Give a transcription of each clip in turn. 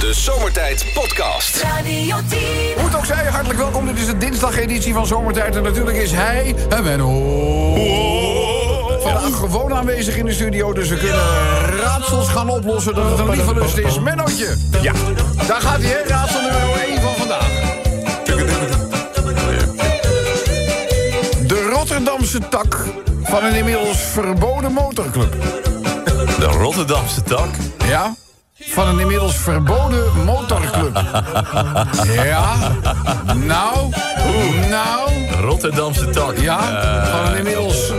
De Zomertijd Podcast. Radio 10. Hoe het ook zij, hartelijk welkom. Dit is de dinsdageditie van Zomertijd. En natuurlijk is hij, en Menno. Vandaag gewoon aanwezig in de studio, dus we kunnen raadsels gaan oplossen dat het een lieve lust is. Mennootje. Ja. Daar gaat hij, hè? Raadsel nummer 1 van vandaag. De Rotterdamse tak van een inmiddels verboden motorclub. De Rotterdamse tak. Ja? Van een inmiddels verboden motorclub. Ja? Nou? Nou? Rotterdamse tak. Ja? Van een inmiddels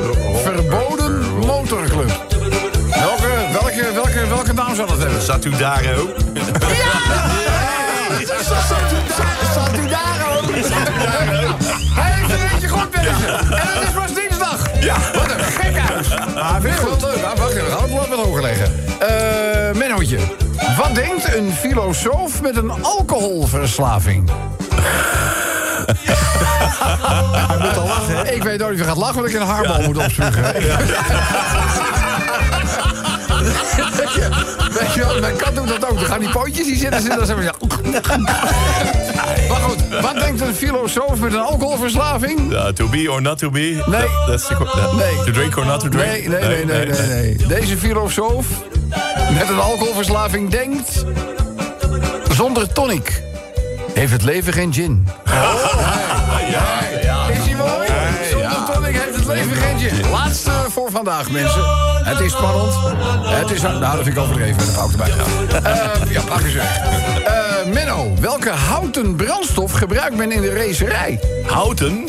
verboden motorclub. Welke, welke, welke, welke naam zou dat hebben? Satudaro. Satudaro! Hij heeft een beetje goed deze. En het is pas dinsdag. Ja. Wat een gek huis. Vind ik wel leuk. Ah, wacht even, we gaan het wat hoger leggen. Eh, Mennootje. Wat denkt een filosoof met een alcoholverslaving? Hij moet al lachen, Ik weet nooit of je gaat lachen, want ik een haarbal moet opspugen. Weet je, weet je wel, mijn kat doet dat ook. Dan gaan die pootjes die zitten, zitten, dan zeggen. Maar goed, wat denkt een filosoof met een alcoholverslaving? To be or not to be? Nee. That- that's the, that- Nee. To drink or not to drink? Nee, nee, nee, nee, nee, nee. Deze filosoof met een alcoholverslaving denkt... Zonder tonic heeft het leven geen gin. Is hij mooi? Zonder tonic heeft het leven geen gin. Laatste voor vandaag, mensen. Het is spannend. Het is... Nou, dat vind ik overdreven. Dat ga ik erbij gaan. Eh, ja, pak eens weg. Eh, Menno, welke houten brandstof gebruikt men in de racerij? Houten?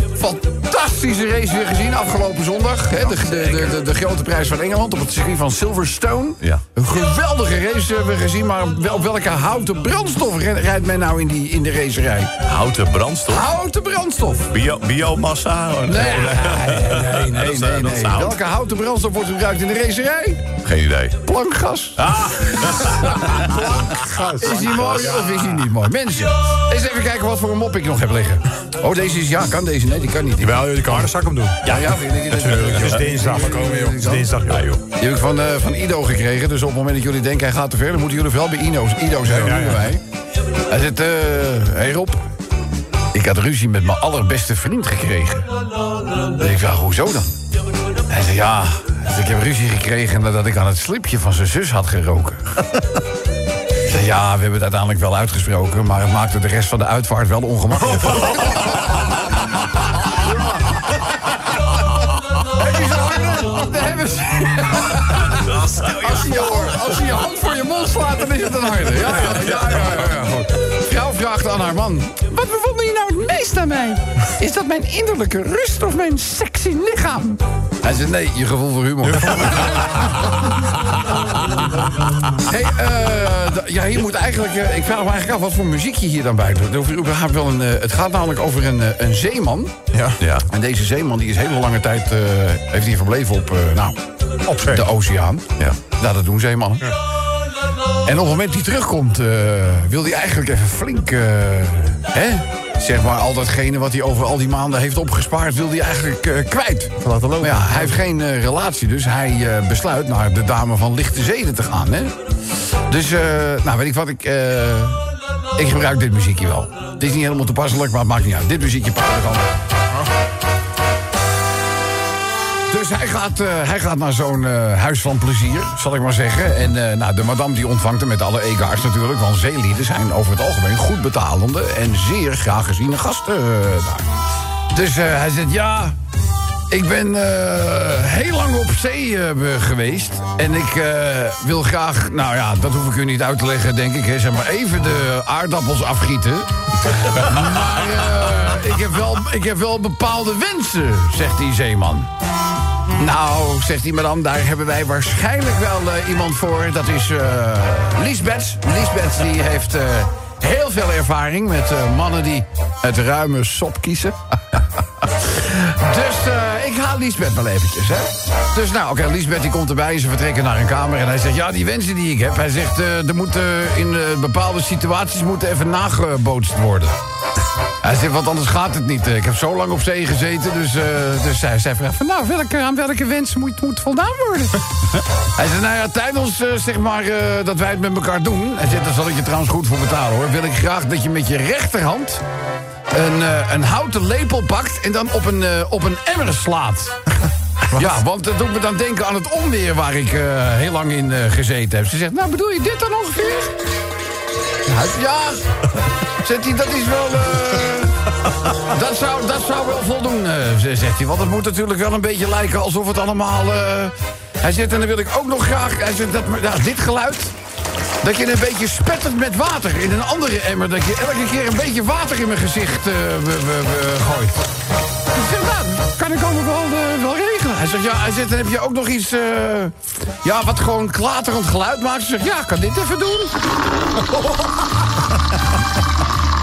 Fantastische race weer gezien afgelopen zondag. Hè, de, de, de, de, grote prijs van Engeland op het circuit van Silverstone. Ja. Een geweldige race hebben we gezien. Maar op welke houten brandstof ri- rijdt men nou in, die, in de racerij? Houten brandstof? Houten brandstof. Bio, biomassa? Nee, nee, nee, nee. Nee. Welke houten brandstof wordt gebruikt in de racerij? Geen idee. Plankgas. Ah. Is die mooi of is die niet mooi? Mensen, eens even kijken wat voor een mop ik nog heb liggen. Oh, deze is... Ja, kan deze? Nee, die kan niet. Wel, jullie kan de zak hem doen. Ja, ja, vind ik Natuurlijk. Het is dinsdag. Het is dinsdag, joh. Die heb ik van, eh, van Ido gekregen. Dus op het moment dat jullie denken hij gaat te ver... dan moeten jullie vooral bij Ido, Ido zijn, Ja, ja. bij mij. Hij zegt, eh hey Rob, ik had ruzie met mijn allerbeste vriend gekregen. En ik vraag, hoezo dan? Hij zei, ja, zegt, ik heb ruzie gekregen nadat ik aan het slipje van zijn zus had geroken. Ik zei, ja, we hebben het uiteindelijk wel uitgesproken... maar het maakte de rest van de uitvaart wel ongemakkelijk. Het is een harde. Daar hebben ze. Als je- als je je hand voor je mond slaat, dan is het een harde. Ja, ja, ja, ja, ja, ja, aan haar man... Wat bewonder je nou het meest aan mij? Is dat mijn innerlijke rust of mijn sexy lichaam? Hij zegt, nee, je gevoel voor humor. hey, eh, ja, hier moet eigenlijk... eh, ik vraag me eigenlijk af wat voor muziek je hier dan bij doet. Of überhaupt wel een, eh, het gaat namelijk over een, een zeeman. Ja. Ja. En deze zeeman die is hele lange tijd eh, heeft hij verbleven op, eh, nou, Op de oceaan. Ja. Nou, dat doen zeemannen. En op het moment dat hij terugkomt, eh, wil hij eigenlijk even flink... eh, hè? Zeg maar, al datgene wat hij over al die maanden heeft opgespaard... wil hij eigenlijk eh, kwijt. Laten lopen. Maar ja, hij heeft geen relatie, dus hij besluit naar de dame van lichte zeden te gaan. Hè? Dus, nou, weet ik wat, ik, ik gebruik dit muziekje wel. Het is niet helemaal toepasselijk, maar het maakt niet uit. Dit muziekje er gewoon. Dus hij gaat, eh, hij gaat naar zo'n eh, huis van plezier, zal ik maar zeggen. En eh, nou, de madame die ontvangt hem met alle egaars natuurlijk. Want zeelieden zijn over het algemeen goed betalende... en zeer graag geziene gasten daar. Dus hij zegt, ja, ik ben heel lang op zee geweest. En ik wil graag, nou ja, dat hoef ik u niet uit te leggen, denk ik. Hè, zeg maar even de aardappels afgieten. maar ik, heb wel, ik heb wel bepaalde wensen, zegt die zeeman. Nou, zegt die madame, daar hebben wij waarschijnlijk wel eh, iemand voor. Dat is eh Lisbeth. Lisbeth die heeft eh, heel veel ervaring met eh, mannen die het ruime sop kiezen. Dus eh, ik haal Liesbeth wel eventjes, hè. Dus nou, oké, Liesbeth die komt erbij. Ze vertrekken naar een kamer en hij zegt... ja, die wensen die ik heb... hij zegt, eh, er moeten in bepaalde situaties... moeten even nagebootst worden. Hij zegt, want anders gaat het niet. Ik heb zo lang op zee gezeten, dus, eh, dus hij zei van... nou, welke, aan welke wens moet, moet voldaan worden? hij zei, nou ja, tijdens zeg maar, dat wij het met elkaar doen... hij zegt, daar zal ik je trouwens goed voor betalen, hoor... wil ik graag dat je met je rechterhand... een, eh, een houten lepel pakt en dan op een, eh, op een emmer slaat. Ja, want dat doet me dan denken aan het onweer waar ik eh, heel lang in gezeten heb. Ze zegt, nou bedoel je dit dan ongeveer? Ja, ja. zegt hij, dat is wel... dat, zou, dat zou wel voldoen, zegt hij. Want het moet natuurlijk wel een beetje lijken alsof het allemaal... hij zegt, en dan wil ik ook nog graag... Hij zegt, dat, ja, dit geluid... Dat je een beetje spettert met water in een andere emmer. Dat je elke keer een beetje water in mijn gezicht eh, we- we- we gooit. Ik zeg, nou, dat kan ik ook wel, eh, wel regelen. Hij zegt, ja, hij zegt, dan heb je ook nog iets... eh, ja, wat gewoon klaterend geluid maakt. Ze zegt, ja, kan dit even doen?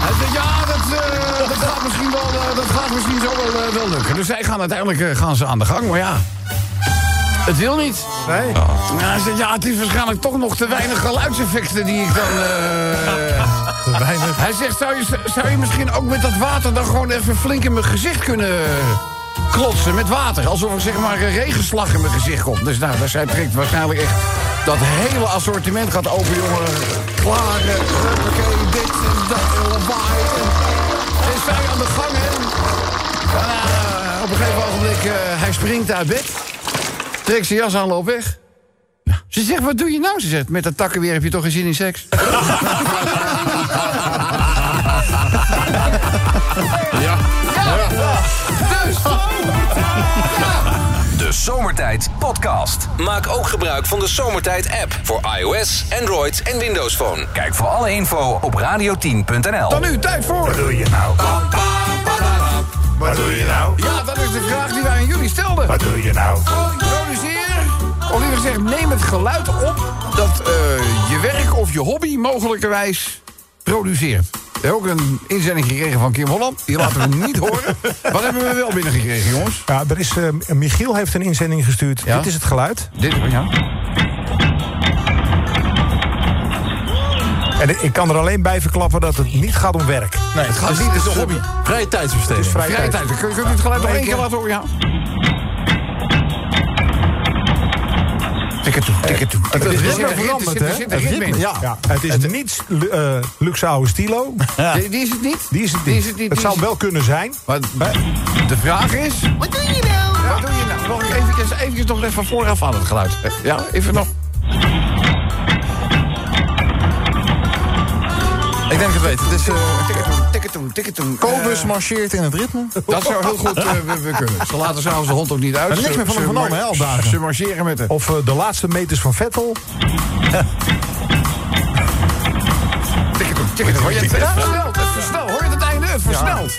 Hij zegt, ja, dat, eh, dat gaat misschien wel, eh, dat gaat misschien zo wel, eh, wel lukken. Dus zij gaan uiteindelijk eh, gaan ze aan de gang, maar ja... Het wil niet. Nee? Zegt, ja, het is waarschijnlijk toch nog te weinig geluidseffecten die ik dan... eh, Te weinig. Hij zegt, zou je, zou je misschien ook met dat water dan gewoon even flink in mijn gezicht kunnen klotsen met water? Alsof er zeg maar een regenslag in mijn gezicht komt. Dus nou, dus hij trekt waarschijnlijk echt dat hele assortiment gaat open, jongen. Klaren, huppakee, dit en dat en lawaai. En, zij aan de gang, hè. Op een gegeven ogenblik, eh, hij springt uit bed. Trekt zijn jas aan, loopt weg. Ze zegt, wat doe je nou? Ze zegt, met dat takkenweer heb je toch geen zin in seks? ja. Dus, De Zomertijd Podcast. Maak ook gebruik van de Zomertijd app voor iOS, Android en Windows Phone. Kijk voor alle info op radio10.nl. dan nu, tijd voor. Wat doe je nou? Wat doe je nou? Ja, dat is de vraag die wij aan jullie stelden. Wat doe je nou? Of liever gezegd, neem het geluid op... dat eh, je werk of je hobby mogelijkerwijs produceert. We hebben ook een inzending gekregen van Kim Holland. Die laten we niet horen. Wat hebben we wel binnengekregen, jongens? Ja, er is, eh, Michiel heeft een inzending gestuurd. Ja? Dit is het geluid. Dit, ja. En ik kan er alleen bij verklappen dat het niet gaat om werk. Nee, het gaat niet, het is een hobby. Vrije tijdsbesteding. Het is vrij Vrije tijd. Kun je, kun je het geluid nog één keer laten horen? Ja. Wel er zit- veranderd, er hè? een ritme. Ja. Het is niet eh Luxauer Stilo. Die, is het niet? Die is het niet. het Het zou wel kunnen zijn. Maar de vraag is... Wat doe je nou? Wat doe je nou? Nog even, even nog even van vooraf aan het geluid. Ja, even nog. Ik denk het weet. Het is, Tikketoen, tikketoen. Kobus marcheert in het ritme. Dat zou heel goed eh, we, we kunnen. Ze laten s'avonds de hond ook niet uit. Er is niks Ze- meer van hem vernomen, mar- hè, al dagen. Ze marcheren met de... Of eh, de laatste meters van Vettel. Tikketoen, tikketoen. Het versnelt. Hoor versnelt.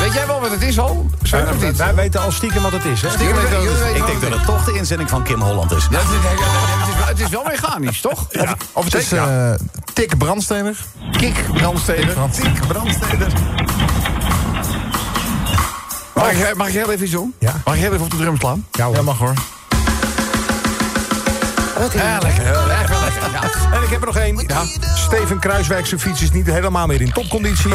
Weet jij wel wat het is al? Of Eh, niet? wij weten al stiekem wat het is. Hè? Ik denk wat dat het toch de inzending van Kim Holland is. Ja, het, is, wel, het is wel mechanisch, toch? Of, Of het is eh Tik Brandstener. Kik, brandsteden. Tik Brandstener. Mag ik, mag ik heel even iets doen? Ja. Mag ik heel even op de drum slaan? Ja, hoor. Ja, mag hoor. Ja, lekker. Ja. En ik heb er nog één. Ja. Steven Kruiswijk zijn fiets is niet helemaal meer in topconditie.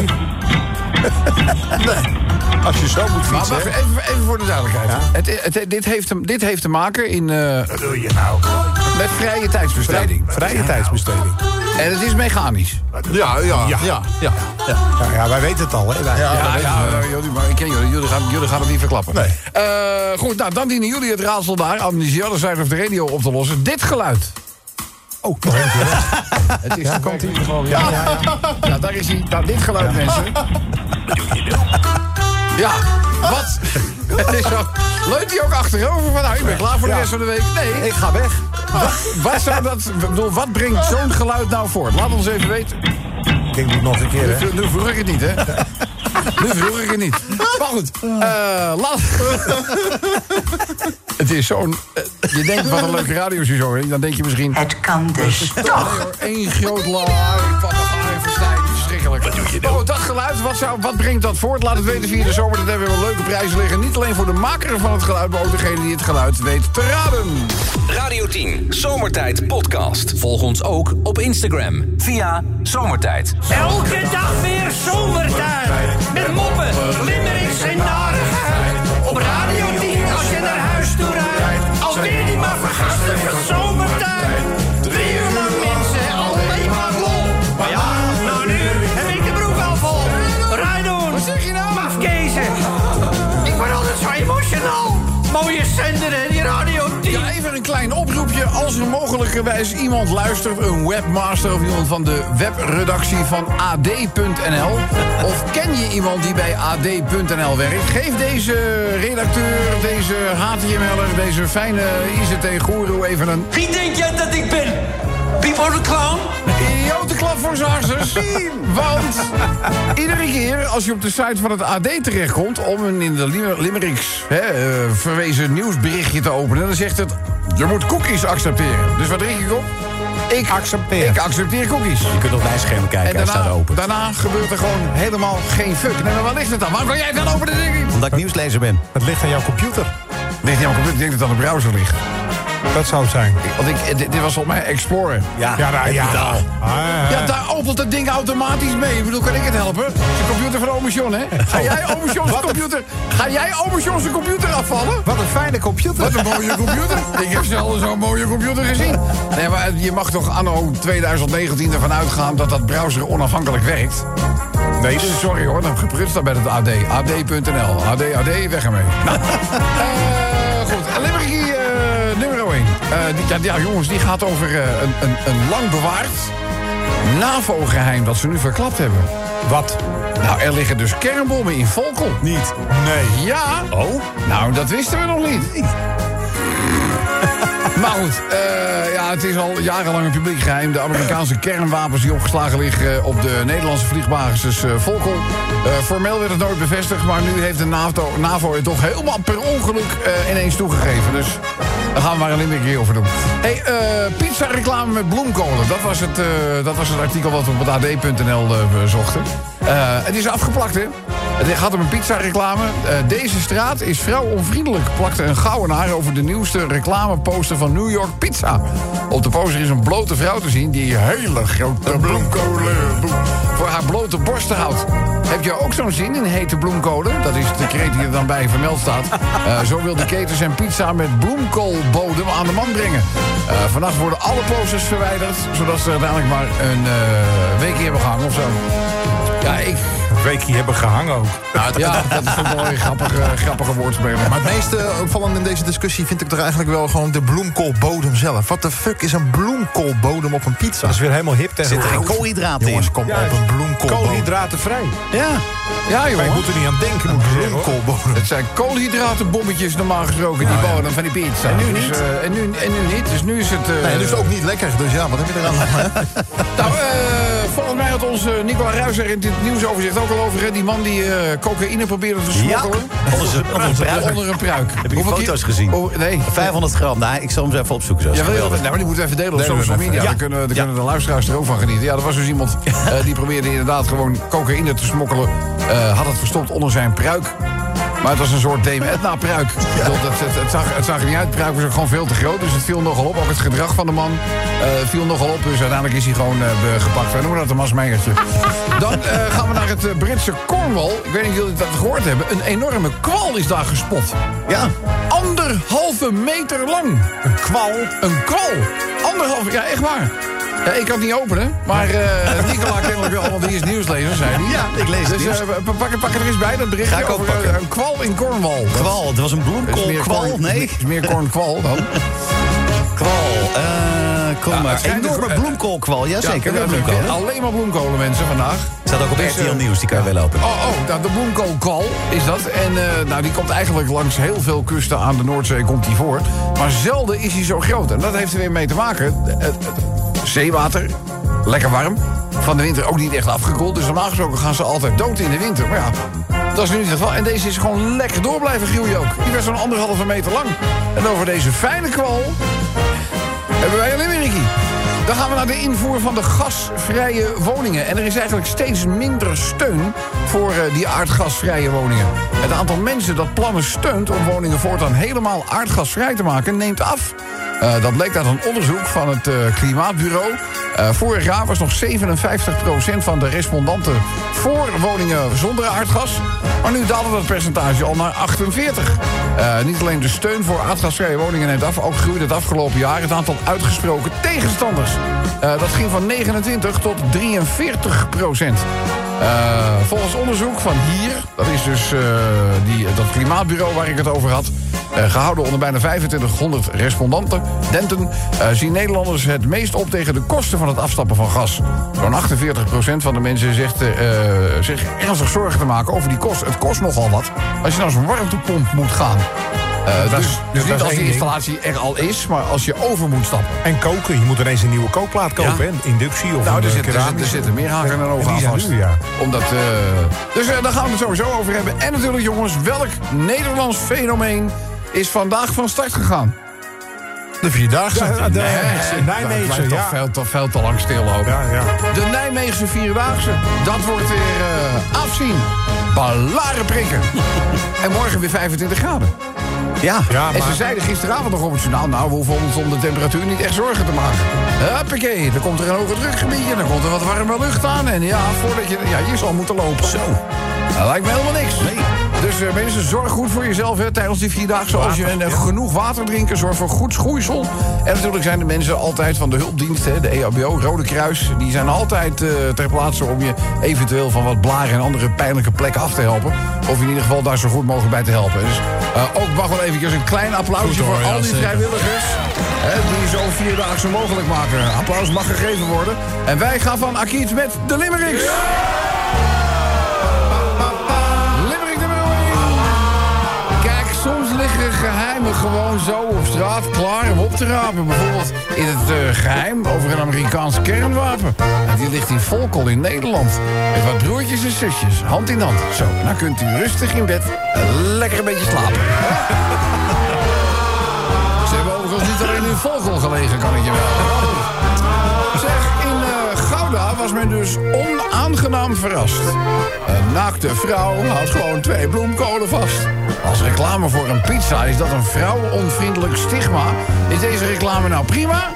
nee. Als je zo moet Maar fietsen. wacht, hè? even, even voor de duidelijkheid. Het, het, dit, heeft te, dit heeft te maken in, eh, Wat doe je nou? met vrije tijdsbesteding. Vrije tijdsbesteding. En het is mechanisch. Ja, ja, ja. ja, ja. Ja, ja, wij weten het al. Hè? Wij- Ja, Ja, jullie, maar ik ken jullie. Jullie gaan, jullie gaan het niet verklappen. Nee. Eh, goed, nou, dan dienen jullie het raadsel daar aan de of the radio op te lossen. Dit geluid. Oh. Het is, komt hij gewoon. Ja, ja, ja. ja, daar is hij. Nou, dit geluid, mensen. Ja, wat? Het is zo. Leunt hij ook achterover van, nou, ik ben klaar voor de rest van de week? Nee. Ik ga weg. Wat, zou dat, wat brengt zo'n geluid nou voort? Laat ons even weten. Ik denk het nog een keer, hè? Nu, nu vroeg ik het niet, hè? Nu vroeg ik het niet. Maar goed, eh, laat... Het is zo'n... eh, je denkt, wat een leuke radioshow. Dan denk je misschien... Het kan dus toch. Één groot lawaai, Wat doe je Oh, dat geluid, wat, zou, wat brengt dat voort? Laat het weten via de zomer. Dat hebben we wel leuke prijzen liggen. Niet alleen voor de maker van het geluid, maar ook degene die het geluid weet te raden. Radio 10, Zomertijd Podcast. Volg ons ook op Instagram via Zomertijd. Elke dag weer zomertijd. Met moppen, limmerings en narigheid. Op Radio 10 als je naar huis toe rijdt. Alweer die maar vergastige Mooie zender hè, die Radio 10. Ja, even een klein oproepje. Als er mogelijkerwijs iemand luistert, een webmaster of iemand van de webredactie van AD.nl. Of ken je iemand die bij AD.nl werkt? Geef deze redacteur, deze HTML'er, deze fijne ICT-goeroe even een Wie denk jij dat ik ben? Pipo de Clown? idiote klap voor zijn harses. Want iedere keer als je op de site van het AD terechtkomt... om een in de Lim- Limericks hè, eh, verwezen nieuwsberichtje te openen... dan zegt het, je moet cookies accepteren. Dus wat druk ik op? Ik Accepteer. Ik accepteer cookies. Je kunt op mijn scherm kijken, En hij staat daarna, open. daarna gebeurt er gewoon helemaal geen fuck. Nee, maar waar ligt het dan? Waarom kan jij het dan openen, denk ik? Omdat ik nieuwslezer ben. Het ligt aan jouw computer. Ligt niet aan mijn computer, ik denk dat het aan de browser ligt. Dat zou het zijn. Want ik, dit, dit was volgens mij Explorer. Ja, Ja, nou, ja. kapitaal. Ah, Ja, daar opent het ding automatisch mee. Ik bedoel, kan ik het helpen? De computer van Ome John, hè? Ga jij Ome John's computer... Ga jij Ome John's computer afvallen? Wat een fijne computer. Wat een mooie computer. Ik heb zelden zo'n mooie computer gezien. Nee, maar je mag toch anno 2019 ervan uitgaan dat dat browser onafhankelijk werkt? Nee, sorry hoor, dan geprutst dat bij het AD. AD.nl. AD, AD, weg ermee. Nou, die, ja, jongens, die gaat over eh, een, een, een lang bewaard NAVO-geheim dat ze nu verklapt hebben. Wat? Nou, er liggen dus kernbommen in Volkel. Niet. Nee. Ja. Oh? Nou, dat wisten we nog niet. Maar goed, eh, ja, het is al jarenlang een publiek geheim. De Amerikaanse kernwapens die opgeslagen liggen op de Nederlandse vliegbasis eh, Volkel. Eh, formeel werd het nooit bevestigd, maar nu heeft de NAVO, NAVO het toch helemaal per ongeluk eh, ineens toegegeven. Dus daar gaan we maar een limerick over doen. Hey, eh, pizza reclame met bloemkolen. Dat was het, eh, dat was het artikel wat we op AD.nl eh, zochten. Eh, het is afgeplakt, hè? Het gaat om een pizza-reclame. Eh, deze straat is vrouwonvriendelijk, plakte een gouwenaar over de nieuwste reclameposter van New York Pizza. Op de poster is een blote vrouw te zien die hele grote bloemkolen voor haar blote borsten houdt. Heb je ook zo'n zin in hete bloemkolen? Dat is de kreet die er dan bij vermeld staat. Eh, zo wil de keten zijn pizza met bloemkoolbodem aan de man brengen. Eh, vannacht worden alle posters verwijderd, zodat ze uiteindelijk maar een eh, weekje hebben gehangen of zo. Ja, ik... Een weekje hebben gehangen ook. Ja, dat is toch wel een grappige, grappige woordspeling. Maar het meeste opvallend in deze discussie vind ik toch eigenlijk wel gewoon de bloemkoolbodem zelf. Wat de fuck is een bloemkoolbodem op een pizza? Dat is weer helemaal hip Zit er geen koolhydraten in? Jongens, kom Ja, op, een bloemkoolbodem. Koolhydratenvrij. Ja. Ja, Maar je jongen. moet er niet aan denken, moet zeggen. Bloemkoolbodem. Het zijn koolhydratenbommetjes normaal gesproken, die bodem van die pizza. En nu niet. Dus, eh, en, nu, en nu niet, dus nu is het... eh, Nee, dus ook niet lekker. Dus ja, wat heb je eraan? Nou, eh, volgens mij had onze Nicola Ruizer in dit nieuwsoverzicht ook al over... hè, die man die eh, cocaïne probeerde te Ja. smokkelen. Onder zijn- onder zijn pruik. Onder een pruik. Heb je foto's gezien? Oh, nee. 500 gram. Nou, ik zal hem zo even opzoeken. Zo. Ja, wil je dat? Geweldig. Nou, maar die moeten we even delen op Delen social media. Ja. kunnen, dan Ja. kunnen de luisteraars er ook van genieten. Ja, er was dus iemand eh, die probeerde inderdaad gewoon cocaïne te smokkelen. Eh, had het verstopt onder zijn pruik. Maar het was een soort Dame Edna-pruik. Het, het, het, zag, het zag er niet uit. De pruik was gewoon veel te groot. Dus het viel nogal op. Ook het gedrag van de man eh, viel nogal op. Dus uiteindelijk is hij gewoon eh, gepakt. Wij noemen dat een masmeigertje. Dan eh, gaan we naar het Britse Cornwall. Ik weet niet of jullie dat gehoord hebben. Een enorme kwal is daar gespot. Ja. Anderhalve meter lang. Een kwal. Een kwal. Anderhalve, ja, echt waar. Ja, ik kan het niet openen, maar eh Nicola kennelijk wel, want die is nieuwslezer, zei hij. Ja, ik lees het Dus nieuws. eh, pak, het er eens bij, dat berichtje Ga ik ook over eh, pakken. een kwal in Cornwall. Kwal. Het was een bloemkoolkwal. Nee. is meer kornkwal dan. Kwal. Eh, kom Ja, maar. het schijnt Enorme bloemkoolkwal. Jazeker. Ja, Ja, ja, bloemkolen. Alleen maar bloemkolen, mensen, vandaag. Staat ook op Dus, RTL eh, Nieuws. Die kan je wel lopen. Oh, oh nou, de bloemkoolkwal is dat. En eh, nou, die komt eigenlijk langs heel veel kusten aan de Noordzee komt die voor. Maar zelden is hij zo groot. En dat heeft er weer mee te maken. Het, het zeewater, lekker warm. Van de winter ook niet echt afgekoeld. Dus normaal gesproken gaan ze altijd dood in de winter. Maar ja, dat is nu niet het geval. En deze is gewoon lekker door blijven groeien ook. Die werd zo'n anderhalve meter lang. En over deze fijne kwal hebben wij een limericky. Dan gaan we naar de invoer van de gasvrije woningen. En er is eigenlijk steeds minder steun voor eh, die aardgasvrije woningen. Het aantal mensen dat plannen steunt om woningen voortaan helemaal aardgasvrij te maken neemt af. Eh, dat bleek uit een onderzoek van het eh, Klimaatbureau. Eh, vorig jaar was nog 57% van de respondenten voor woningen zonder aardgas. Maar nu daalde dat percentage al naar 48. Eh, niet alleen de steun voor aardgasvrije woningen neemt af... ook groeide het afgelopen jaar het aantal uitgesproken tegenstanders. Dat ging van 29 tot 43 procent. Volgens onderzoek van hier, dat is dus die, dat klimaatbureau waar ik het over had... eh, gehouden onder bijna 2500 respondenten, denten, eh, zien Nederlanders het meest op tegen de kosten van het afstappen van gas. Zo'n 48% van de mensen zegt eh, zich ernstig zorgen te maken over die kosten. Het kost nogal wat als je naar zo'n warmtepomp moet gaan. Dat dus is- dus niet als die installatie er al is, maar als je over moet stappen. En koken. Je moet ineens een nieuwe kookplaat kopen. Ja. hè? Inductie of Nou, een er, zit, er, zit, er zitten meer haken en En ogen aan vast. nu, ja. Omdat, dus daar gaan we het sowieso over hebben. En natuurlijk, jongens, welk Nederlands fenomeen is vandaag van start gegaan? De Vierdaagse. De Nee, Nijmeegse, ja. toch veel, te, veel te lang stillopen. Ja, ja. De Nijmeegse Vierdaagse, dat wordt weer eh, afzien. Ballaren prikken. en morgen weer 25 graden. Ja. Ja, En ze zeiden gisteravond nog op het journaal... nou, we hoeven ons om de temperatuur niet echt zorgen te maken. Huppakee, dan komt er een hoge drukgebiedje... dan komt er wat warme lucht aan... en ja, voordat je... Ja, je zal moeten lopen. Zo. Dat lijkt me helemaal niks. Dus eh, mensen, zorg goed voor jezelf hè, tijdens die vierdaagse. Als je eh, genoeg water drinken, zorg voor goed schoeisel. En natuurlijk zijn de mensen altijd van de hulpdienst, hè, de EHBO, Rode Kruis... die zijn altijd eh, ter plaatse om je eventueel van wat blaren... en andere pijnlijke plekken af te helpen. Of in ieder geval daar zo goed mogelijk bij te helpen. Dus eh, ook mag wel eventjes een klein applausje hoor, voor al die vrijwilligers... Hè, die zo'n vierdaagse mogelijk maken. Applaus mag gegeven worden. En wij gaan van Akiet met de Limericks. Limerick geheimen gewoon zo op straat klaar om op te rapen. Bijvoorbeeld in het eh, geheim over een Amerikaans kernwapen. En die ligt in Volkel in Nederland. Met wat broertjes en zusjes, hand in hand. Zo, dan kunt u rustig in bed lekker een beetje slapen. Ze hebben overigens niet alleen in Volkel gelegen, kan ik je wel. Was men dus onaangenaam verrast. Een naakte vrouw houdt gewoon twee bloemkolen vast. Als reclame voor een pizza is dat een vrouwenonvriendelijk stigma. Is deze reclame nou prima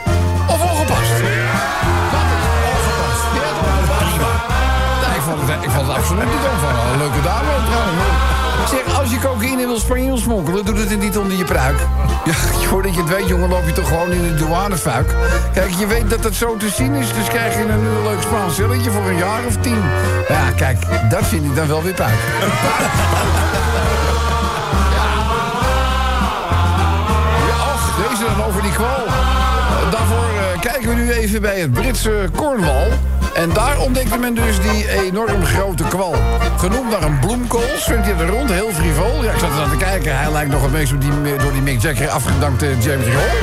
of ongepast? Ongepast. Ja, prima. Nee, ik, vond het, ik vond het absoluut niet. Een leuke dame trouwens. Zeg, als je cocaïne wil Spanje smokkelen, doe het niet onder je pruik. Ja, voordat je het weet, jongen, loop je toch gewoon in de douanefuik. Kijk, je weet dat het zo te zien is, dus krijg je een leuk Spaans zilletje voor een jaar of tien. Ja, kijk, dat vind ik dan wel weer puik. Over die kwal. Daarvoor eh, kijken we nu even bij het Britse Cornwall. En daar ontdekte men dus die enorm grote kwal. Genoemd naar een bloemkool, zwemt hij er rond, heel frivol. Ja, ik zat er aan te kijken, hij lijkt nog het meest die, door die Mick Jagger afgedankte James Hall.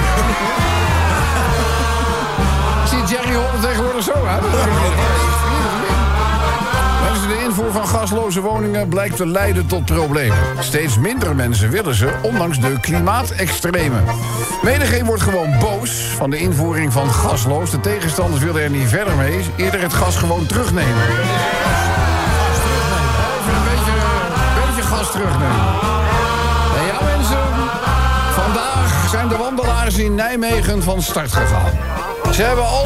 Ziet Jerry Hall tegenwoordig zo uit? Invoer van gasloze woningen blijkt te leiden tot problemen. Steeds minder mensen willen ze, ondanks de klimaatextremen. Menigeen wordt gewoon boos van de invoering van gasloos. De tegenstanders willen er niet verder mee. Eerder het gas gewoon terugnemen. Even een beetje, een beetje gas terugnemen. Vandaag zijn de wandelaars in Nijmegen van start gegaan. Ze hebben al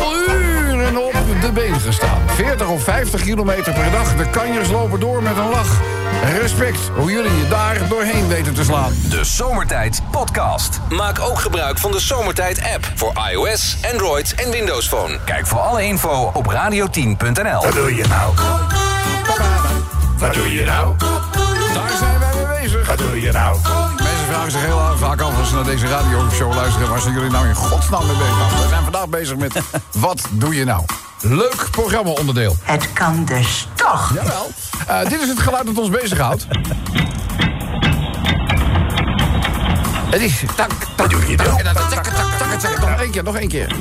uren op de been gestaan. 40 of 50 kilometer per dag. De kanjers lopen door met een lach. Respect hoe jullie je daar doorheen weten te slaan. De Zomertijd Podcast. Maak ook gebruik van de Zomertijd app voor iOS, Android en Windows Phone. Kijk voor alle info op radio10.nl. Wat doe je nou? Wat doe je nou? Daar zijn wij mee bezig. Wat doe je nou? Vragen zich heel vaak af als ze naar deze radioshow luisteren... waar zijn jullie nou in godsnaam mee bezig? Nou, we zijn vandaag bezig met Wat doe je nou? Leuk programma-onderdeel. Het kan dus toch. Jawel. Eh, dit is het geluid dat ons bezighoudt. Het is... Tak, tak, doe je tak, tak, tak, tak, tak, tak, Nog één keer, nog één keer.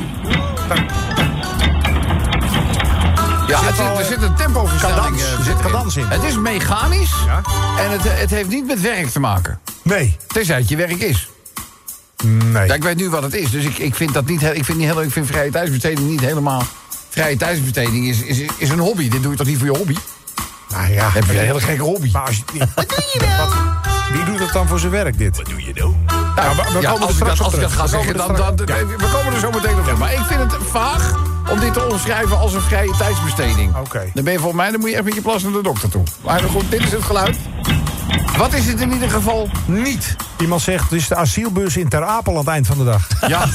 Ja, het, er zit een tempoverstelling zit in. Het is mechanisch Ja. en het, het heeft niet met werk te maken. Nee. Tenzij het je werk is. Nee. Ja, ik weet nu wat het is, dus ik, ik vind dat niet, ik vind niet heel, ik vind vrije tijdsbesteding niet helemaal. Vrije tijdsbesteding is, is, is een hobby. Dit doe je toch niet voor je hobby? Nou ja. Heb je een hele gekke hobby? Maar als je, Wat doe je nou? Wie doet het dan voor zijn werk, dit? Wat doe je nou? Nou, we, we Ja, komen er als ik straks dat, op als ik dat terug. ga We zeggen, komen dan, er dan, we komen er zo meteen op terug. Maar ik vind het vaag om dit te omschrijven als een vrije tijdsbesteding. Oké. Dan ben je volgens mij, dan moet je echt met je plas naar de dokter toe. Maar goed, dit is het geluid. Wat is het in ieder geval niet? Iemand zegt, het is de asielbus in Ter Apel aan het eind van de dag. Ja.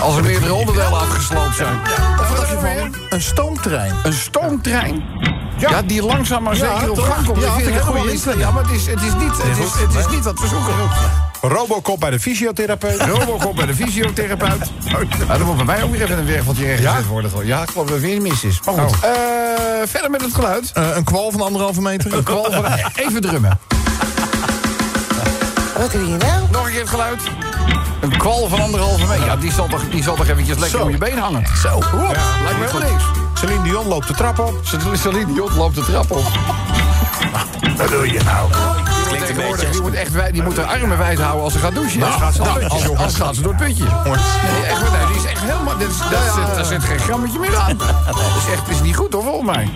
Als er meerdere onderdelen afgesloopt zijn. Of wat dacht je van? Een stoomtrein. Een stoomtrein? Ja, die langzaam maar zeker op gang komt. Ja, vind helemaal niet. instelling. Ja, maar het is, het is, niet, het is, het is niet wat we zoeken. Robocop bij de fysiotherapeut. Robocop bij de fysiotherapeut. Nou, dan moet bij mij ook weer even een werveltje rechtgezet Ja? worden. Ja, ik geloof dat er weer mis is. Maar goed, eh, verder met het geluid. Eh, een kwal van anderhalve meter. Een kwal van... Even drummen. Wat doe je nou? Nog een keer het geluid. Een kwal van anderhalve meter. Ja, die zal toch, die zal toch eventjes lekker Zo. om je been hangen. Zo. Oep, lijkt me helemaal niks. Celine Dion loopt de trap op. Celine Dion loopt de trap op. Wat doe je nou? Tegenwoordig, die moet, echt, wij- die moet haar armen wijd houden als ze gaat douchen. Nou, gaat ze door het als, putje, als gaat ze door het putje. Nee, echt, nee, die is echt helemaal... Dit is, daar, zit, daar zit geen grammetje meer aan. Dat is echt is niet goed hoor, volgens mij.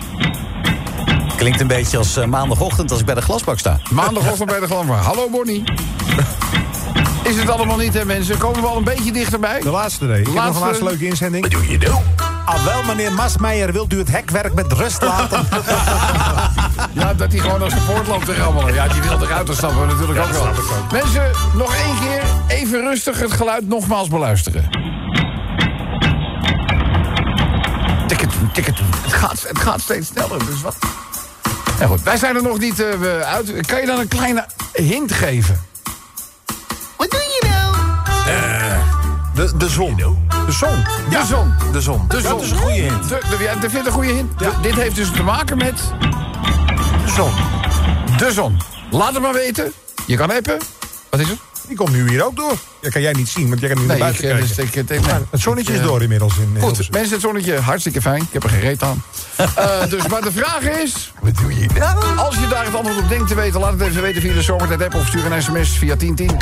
Klinkt een beetje als eh, maandagochtend als ik bij de glasbak sta. Maandagochtend bij de Glamvar. Hallo Bonnie. Is het allemaal niet, hè mensen? Komen we al een beetje dichterbij? De laatste nee. Ik heb nog Laatste. een laatste leuke inzending. Wat doe je nou? Ah, wel, meneer Masmeijer, wilt u het hekwerk met rust laten? Ja, dat hij gewoon als de poort loopt te rammelen. Ja, die wil eruit, dat snappen we natuurlijk ook wel. Mensen, nog één keer even rustig het geluid nogmaals beluisteren. Ticket, ticket. Het gaat, het gaat steeds sneller, dus wat... Ja, goed, wij zijn er nog niet eh, uit. Kan je dan een kleine hint geven? Wat doe je nou? De, de zon. De zon. De zon. De zon. De zon. Dat is een goede hint. De, de, ja, dat vind ik een goede hint. De- dit heeft dus te maken met zon. de zon. Laat het maar weten. Je kan appen. Wat is het? Die komt nu hier ook door. Dat kan jij niet zien, want jij kan nu naar Nee, ik, buiten eh, kijken. dus ik, ik- nee. Het zonnetje is Ik, eh, door inmiddels in Goed, Hilversum. mensen, het zonnetje, hartstikke fijn. Ik heb er geen reet aan. Eh, dus, maar de vraag is... Wat doe je nou? Als je daar het antwoord op denkt te weten... laat het even weten via de Zomertijd-app... of stuur een sms via 1010.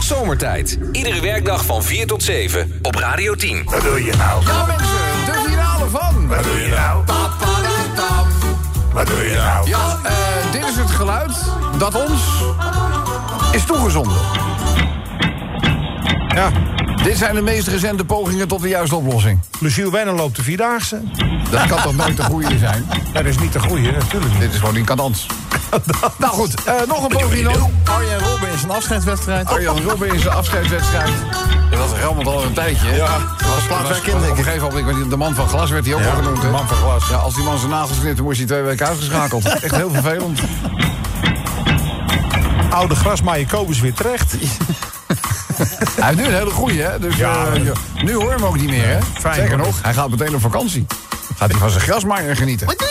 Zomertijd. Iedere werkdag van 4 tot 7 op Radio 10. Wat doe je nou? Ja, mensen, de finale van... Wat doe je nou? Papadadam. Wat doe je nou? Ja, eh, dit is het geluid dat ons is toegezonden. Ja, Dit zijn de meest recente pogingen tot de juiste oplossing. Luciel Wenner loopt de Vierdaagse. Dat kan toch nooit de goede zijn? Dat is niet de goeie, natuurlijk niet. Dit is gewoon incadans. Nou goed, eh, nog een poging dan. Arjen Robben is een afscheidswedstrijd. Arjan Robben in zijn afscheidswedstrijd. Dat was helemaal al een tijdje. hè? Ja, Dat was plaatwerk in, Op een ik. gegeven moment, ik de man van glas werd hij ook Ja, wel genoemd. de man van glas. Ja, als die man zijn nagels knipte, moest hij twee weken uitgeschakeld. Echt heel vervelend. Oude grasmaaier Kobus weer terecht. Hij heeft nu een hele goeie, hè? Dus Ja. eh, nu hoor je hem ook niet meer, hè? fijn, Zeker hoor. nog, hij gaat meteen op vakantie. Gaat hij van zijn grasmaaier genieten. Wat doe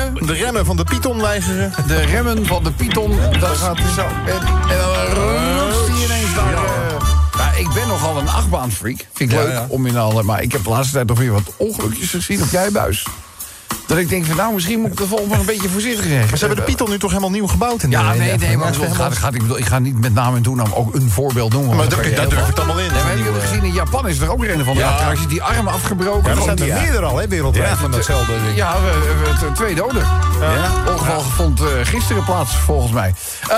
De remmen van de Python weigeren. De remmen van de Python, dat gaat zo. En, en dan roest hij ineens daar. eh, ik ben nogal een achtbaanfreak. Vind ik Ja, leuk ja. om in alle... Maar ik heb de laatste tijd nog weer wat ongelukjes gezien op jij buis. Dat ik denk van nou, misschien moet ik de volgende een beetje voorzichtig zijn. Maar ze hebben de Python nu toch helemaal nieuw gebouwd in de Ja, nee, nee, maar ik, gaat, ik, bedoel, ik ga niet met naam en toenaam ook een voorbeeld noemen. Maar dan heel durf ik het allemaal in. Nee, maar hebben gezien, in Japan is er ook weer een van de Ja. attracties. Die armen afgebroken. Ja, er zijn er meerdere al, hè, wereldwijd van datzelfde ding. Ja, we, we- we- twee doden. Ja. Ongeval vond eh, gisteren plaats, volgens mij. Eh,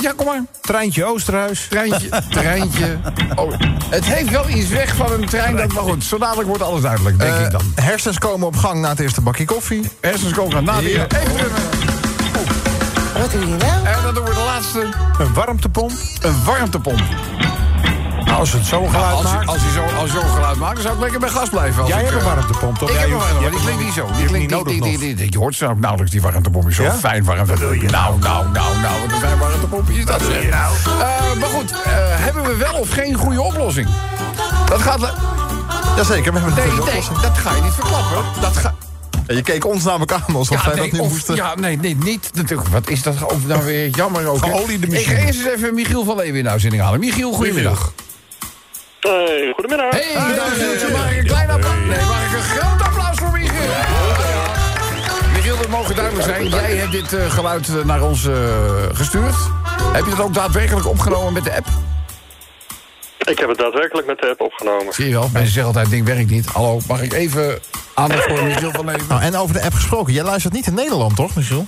ja, kom maar. Treintje Oosterhuis. Treintje, treintje. Oh, het heeft wel iets weg van een trein. Dat, maar goed, zo dadelijk wordt alles duidelijk, denk Eh, ik dan. hersens komen op gang na het eerste bakje koffie. Hersens komen na de Ja. Even. Wat doe je nou? En dan doen we de laatste. Een warmtepomp. Een warmtepomp. Nou, als het zo geluid als, maakt. als, hij zo, als hij zo'n geluid maakt, dan zou ik lekker bij gas blijven. Als Jij ik, hebt een eh, warmtepomp, toch? Ik Ja, heb een warmtepomp, die klinkt niet zo. Die klinkt niet die, nodig die, nog. die- Je hoort zo nauwelijks die warmtepomp. Zo fijn warmtepomp. Nou, nou, nou, nou. Wat een fijn warmtepomp is dat. zeg. Eh, maar goed, eh, hebben we wel of geen goede oplossing? Dat gaat... Jazeker, we hebben een Nee, goede nee, oplossing. dat ga je niet verklappen. Dat ga... Ja, je keek ons namelijk aan alsof wij dat nu of- moesten. ja, nee, nee, niet. natuurlijk. Wat is dat ook nou weer jammer ook. Ik ga eerst eens even Michiel van Leeuwen in de uitzending halen. Michiel, goedemiddag. Hey, goedemiddag. Hey, dames en heren, mag ik een klein applaus? Nee, mag ik een groot applaus voor Michiel? Ja, ja. Michiel, dat mogen duidelijk zijn. Jij hebt dit eh, geluid eh, naar ons eh, gestuurd. Heb je dat ook daadwerkelijk opgenomen met de app? Ik heb het daadwerkelijk met de app opgenomen. Zie je wel, mensen zeggen altijd, ding werkt niet. Hallo, mag ik even aandacht voor Michiel van Leven? Nou, en over de app gesproken. Jij luistert niet in Nederland, toch, Michiel?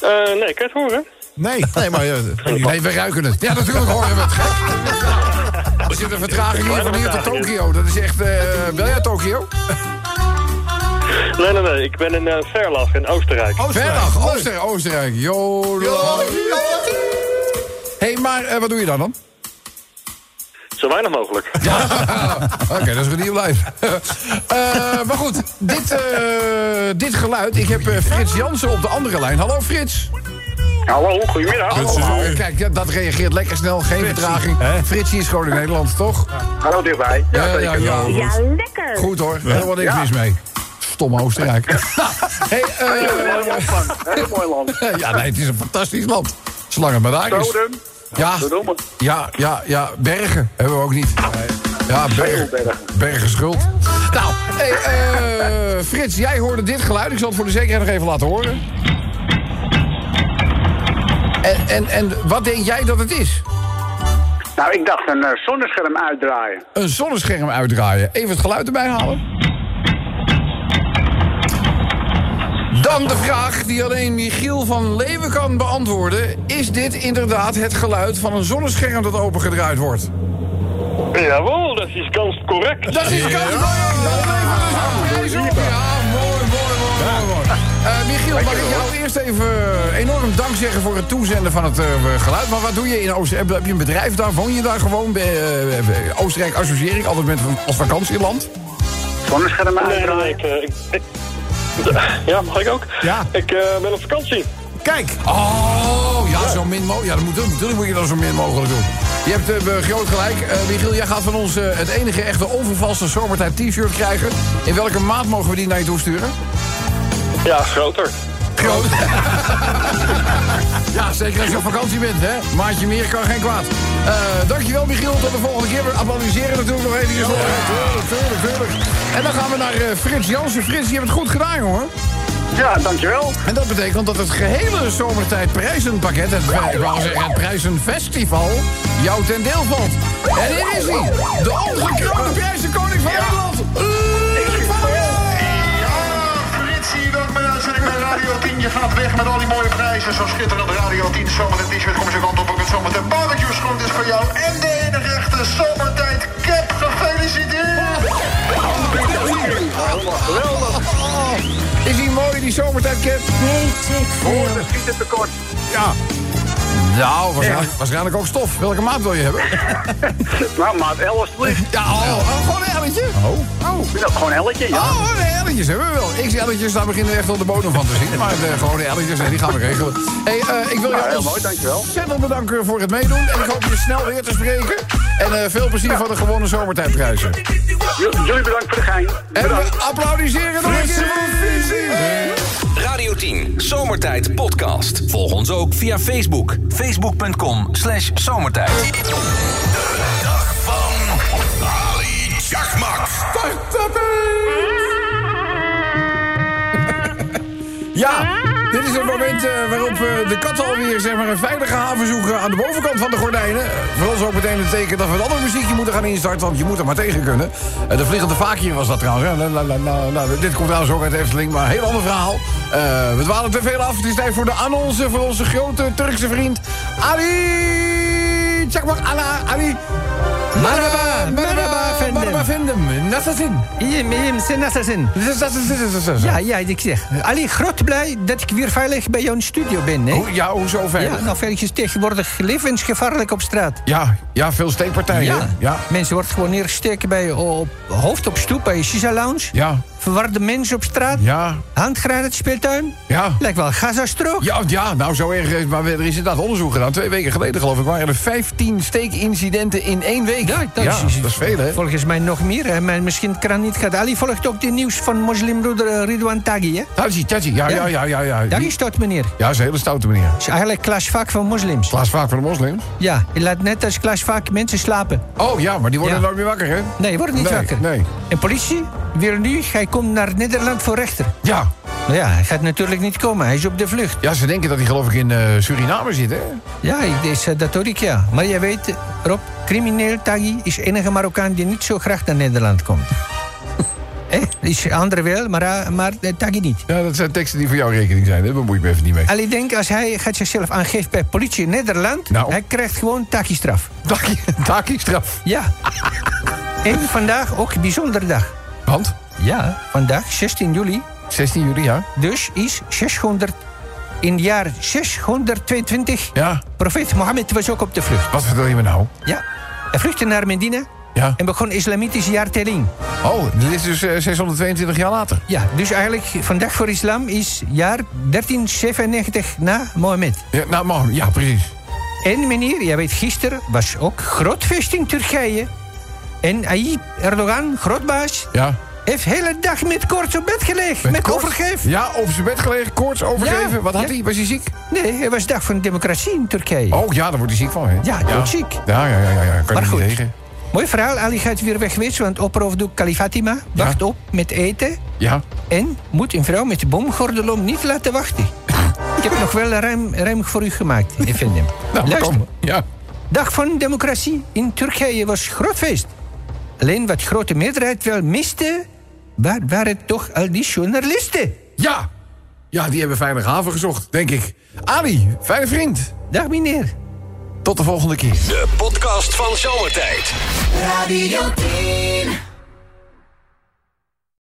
Eh, nee, kan je het horen? Nee. Nee, maar... eh, Nee, we ruiken het. Ja, natuurlijk horen we het. Er zit een vertraging hier van hier tot Tokio. Dat is echt... eh wil jij Tokio? Nee, nee, nee. Ik ben in eh Verlag in Oostenrijk. Verdag, Oostenrijk. Oostenrijk. Jolo. Hé, hey, maar wat doe je dan dan? Zo weinig mogelijk. Oké, dat is een nieuw lijf. Eh, maar goed, dit, eh, dit geluid. Ik heb eh, Frits Jansen op de andere lijn. Hallo Frits. Hallo, goedemiddag. Hallo. Kijk, ja, dat reageert lekker snel. Geen vertraging. Frits is gewoon in Nederland, toch? Hallo dichtbij. Ja, ja, ja. Ja, lekker. Goed hoor, helemaal niks mis mee. Stom Oostenrijk. hey, eh, Heel mooi land. ja, nee, het is een fantastisch land. Zolang het maar daar. Ja, ja, ja, ja, bergen hebben we ook niet. Ja, bergen. bergen. Schuld. Nou, hey, eh, Frits, jij hoorde dit geluid. Ik zal het voor de zekerheid nog even laten horen. En, en, en wat denk jij dat het is? Nou, ik dacht een eh, zonnescherm uitdraaien. Een zonnescherm uitdraaien. Even het geluid erbij halen. Dan de vraag die alleen Michiel van Leeuwen kan beantwoorden. Is dit inderdaad het geluid van een zonnescherm dat opengedraaid wordt? Jawel, dat is kans correct. Dat is kans. Ja, mooi, mooi, mooi, mooi. Eh, Michiel, mag ik jou eerst even eh, enorm dank zeggen voor het toezenden van het eh, geluid. Maar wat doe je in Oostenrijk? Heb, je een bedrijf daar? Woon je daar gewoon? Bij, eh, eh, Oostenrijk associeer ik altijd met als vakantieland. Zonnescherm Nee, nee, nee. uitdraaien. Ik, ik, ik- ja, mag ik ook? Ja. Ik eh, ben op vakantie. Kijk. Oh, ja, zo min mogelijk. Ja, dat moet, natuurlijk moet je dat zo min mogelijk doen. Je hebt eh, groot gelijk. Eh, Michiel, jij gaat van ons eh, het enige echte onvervalste zomertijd t-shirt krijgen. In welke maat mogen we die naar je toe sturen? Ja, groter. Groot. ja, zeker als je op vakantie bent, hè? Maatje meer kan geen kwaad. Eh, dankjewel, Michiel. Tot de volgende keer. We applaudisseren natuurlijk nog even. Tuurlijk, tuurlijk, tuurlijk. En dan gaan we naar eh, Frits Jansen. Frits, je hebt het goed gedaan, jongen. Ja, dankjewel. En dat betekent dat het gehele zomertijd prijzenpakket, het, zeggen, het prijzenfestival, jou ten deel valt. En hier is hij, de ongekroonde prijzenkoning van Nederland. Bij Radio 10. Je gaat weg met al die mooie prijzen. Zo schitterend Radio 10. Zometeen t-shirt. Kom eens een kant op. Ook het zometeen barbecue schoen is voor jou. En de enige echte zomertijd cap. Gefeliciteerd. Is hij mooi, die zomertijdcap? Voor de schieten Ja. Nou, waarschijnlijk, waarschijnlijk ook stof. Welke maat wil je hebben? Nou, maat 11 alsjeblieft. Ja, oh, oh, gewoon een elletje. Oh. Oh. Gewoon elletje, ja. Oh, nee, elletjes hebben we wel. XL'tjes, daar beginnen we echt op de bodem van te zien. Maar de gewone elletjes, nee, die gaan we regelen. Hey, eh, ik wil jou heel mooi, dankjewel. ontzettend bedanken voor het meedoen. En ik hoop je snel weer te spreken. En eh, veel plezier van de gewone zomertijdprijzen. J- Jullie bedankt voor de gein. En we applaudisseren nog een keer voor Visie. Radio 10 Zomertijd Podcast. Volg ons ook via Facebook. Facebook.com slash zomertijd. De dag van Ali Chakmak. Ja, dit is het moment eh, waarop eh, de katten alweer zeg maar, een veilige haven zoeken aan de bovenkant van de gordijnen. Voor ons ook meteen een teken dat we een ander muziekje moeten gaan instarten, want je moet er maar tegen kunnen. Eh, de Vliegende Vaakje was dat trouwens. dit komt trouwens ook uit Efteling, maar een heel ander verhaal. We dwalen te veel af. Het is tijd voor de annonce voor onze grote Turkse vriend Ali Çakmak Ala Ali. Merhaba, merhaba efendim. Merhaba efendim. Nasılsın? İyiyim, iyiyim. Sen nasılsın? Ja, ja, ik zeg. Ali, groot blij dat ik weer veilig bij jouw studio ben, hè? Hoe- ja, hoezo veilig? Ja, nou, veilig is tegenwoordig levensgevaarlijk op straat. Ja, ja, veel steekpartijen. Ja. ja. Mensen worden gewoon neergesteken bij op, hoofd op stoep bij je shisha-lounge. Ja. Verwarde mensen op straat. Ja. Handgranaat speeltuin. Ja. Lijkt wel Gazastrook. Ja, ja, nou zo erg. is- Maar er is inderdaad onderzoek gedaan. Twee weken geleden geloof ik waren er 15 steekincidenten in één week. Ja, dat, ja, is, dat is veel hè. Volgens mij nog meer, hè. maar misschien kan het niet gaan. Ali volgt ook de nieuws van moslimbroeder eh, Ridwan Taghi, hè? Taji, Taji, ja, ja, ja, ja. ja. Daar Die- is dat, meneer. Ja, dat is een hele stoute meneer. is eigenlijk klasvak van moslims. Plaats vaak voor de moslims. Ja, je laat net als klasvak mensen slapen. Oh ja, maar die worden Ja. nooit meer wakker hè? Nee, je wordt niet Nee, wakker. nee. En politie, weer nu, hij komt naar Nederland voor rechter. Ja. Ja, hij gaat natuurlijk niet komen. Hij is op de vlucht. Ja, ze denken dat hij geloof ik in eh, Suriname zit, hè? Ja, ik, dus, eh, dat hoor ik ja. Maar jij weet, Rob, crimineel Taghi is de enige Marokkaan die niet zo graag naar Nederland komt. Eh, is andere wel, maar, eh, maar Taghi niet. Ja, dat zijn teksten die voor jouw rekening zijn? Daar bemoei ik me even niet mee. Al ik denk, als hij gaat zichzelf aangeeft bij politie in Nederland... Nou. hij krijgt gewoon Taghi-straf. Taki-straf. Ja. en vandaag ook een bijzondere dag. Want? Ja, vandaag, 16 juli, 16 juli, ja? dus is 600... In het jaar 622, Ja. profeet Mohammed was ook op de vlucht. Wat vertel je me nou? Ja. Hij vluchtte naar Medina Ja. en begon islamitische jaartelling. Oh, dit is dus eh, 622 jaar later. Ja, dus eigenlijk vandaag voor islam is jaar 1397 na Mohammed. Ja, nou, man, ja, precies. En meneer, jij weet, gisteren was ook groot feest in Turkije. En Tayyip Erdogan, grootbaas, Ja. heeft de hele dag met koorts op bed gelegen. Met, koorts? overgeef. Ja, over zijn bed gelegen, koorts overgeven. Ja. Wat had Ja. hij? Was hij ziek? Nee, het was dag van democratie in Turkije. Oh ja, daar wordt hij ziek van, hè? Ja, doodziek. Ja, ja, ja, ja, ja. Kan Maar goed. tegen. Mooi verhaal, Ali gaat weer weg geweest, want oproofdoek Kalifatima wacht op met eten. Ja. En moet een vrouw met de bomgordel om niet laten wachten. Ik heb nog wel ruim, ruim voor u gemaakt, Effendim. Nou, Luister. kom. Ja. Dag van democratie in Turkije was groot feest. Alleen wat grote meerderheid wel miste, waar waren toch al die journalisten? Ja. Ja, die hebben veilig haven gezocht, denk ik. Ali, fijne vriend. Dag meneer. Tot de volgende keer. De podcast van Zomertijd. Radio 10.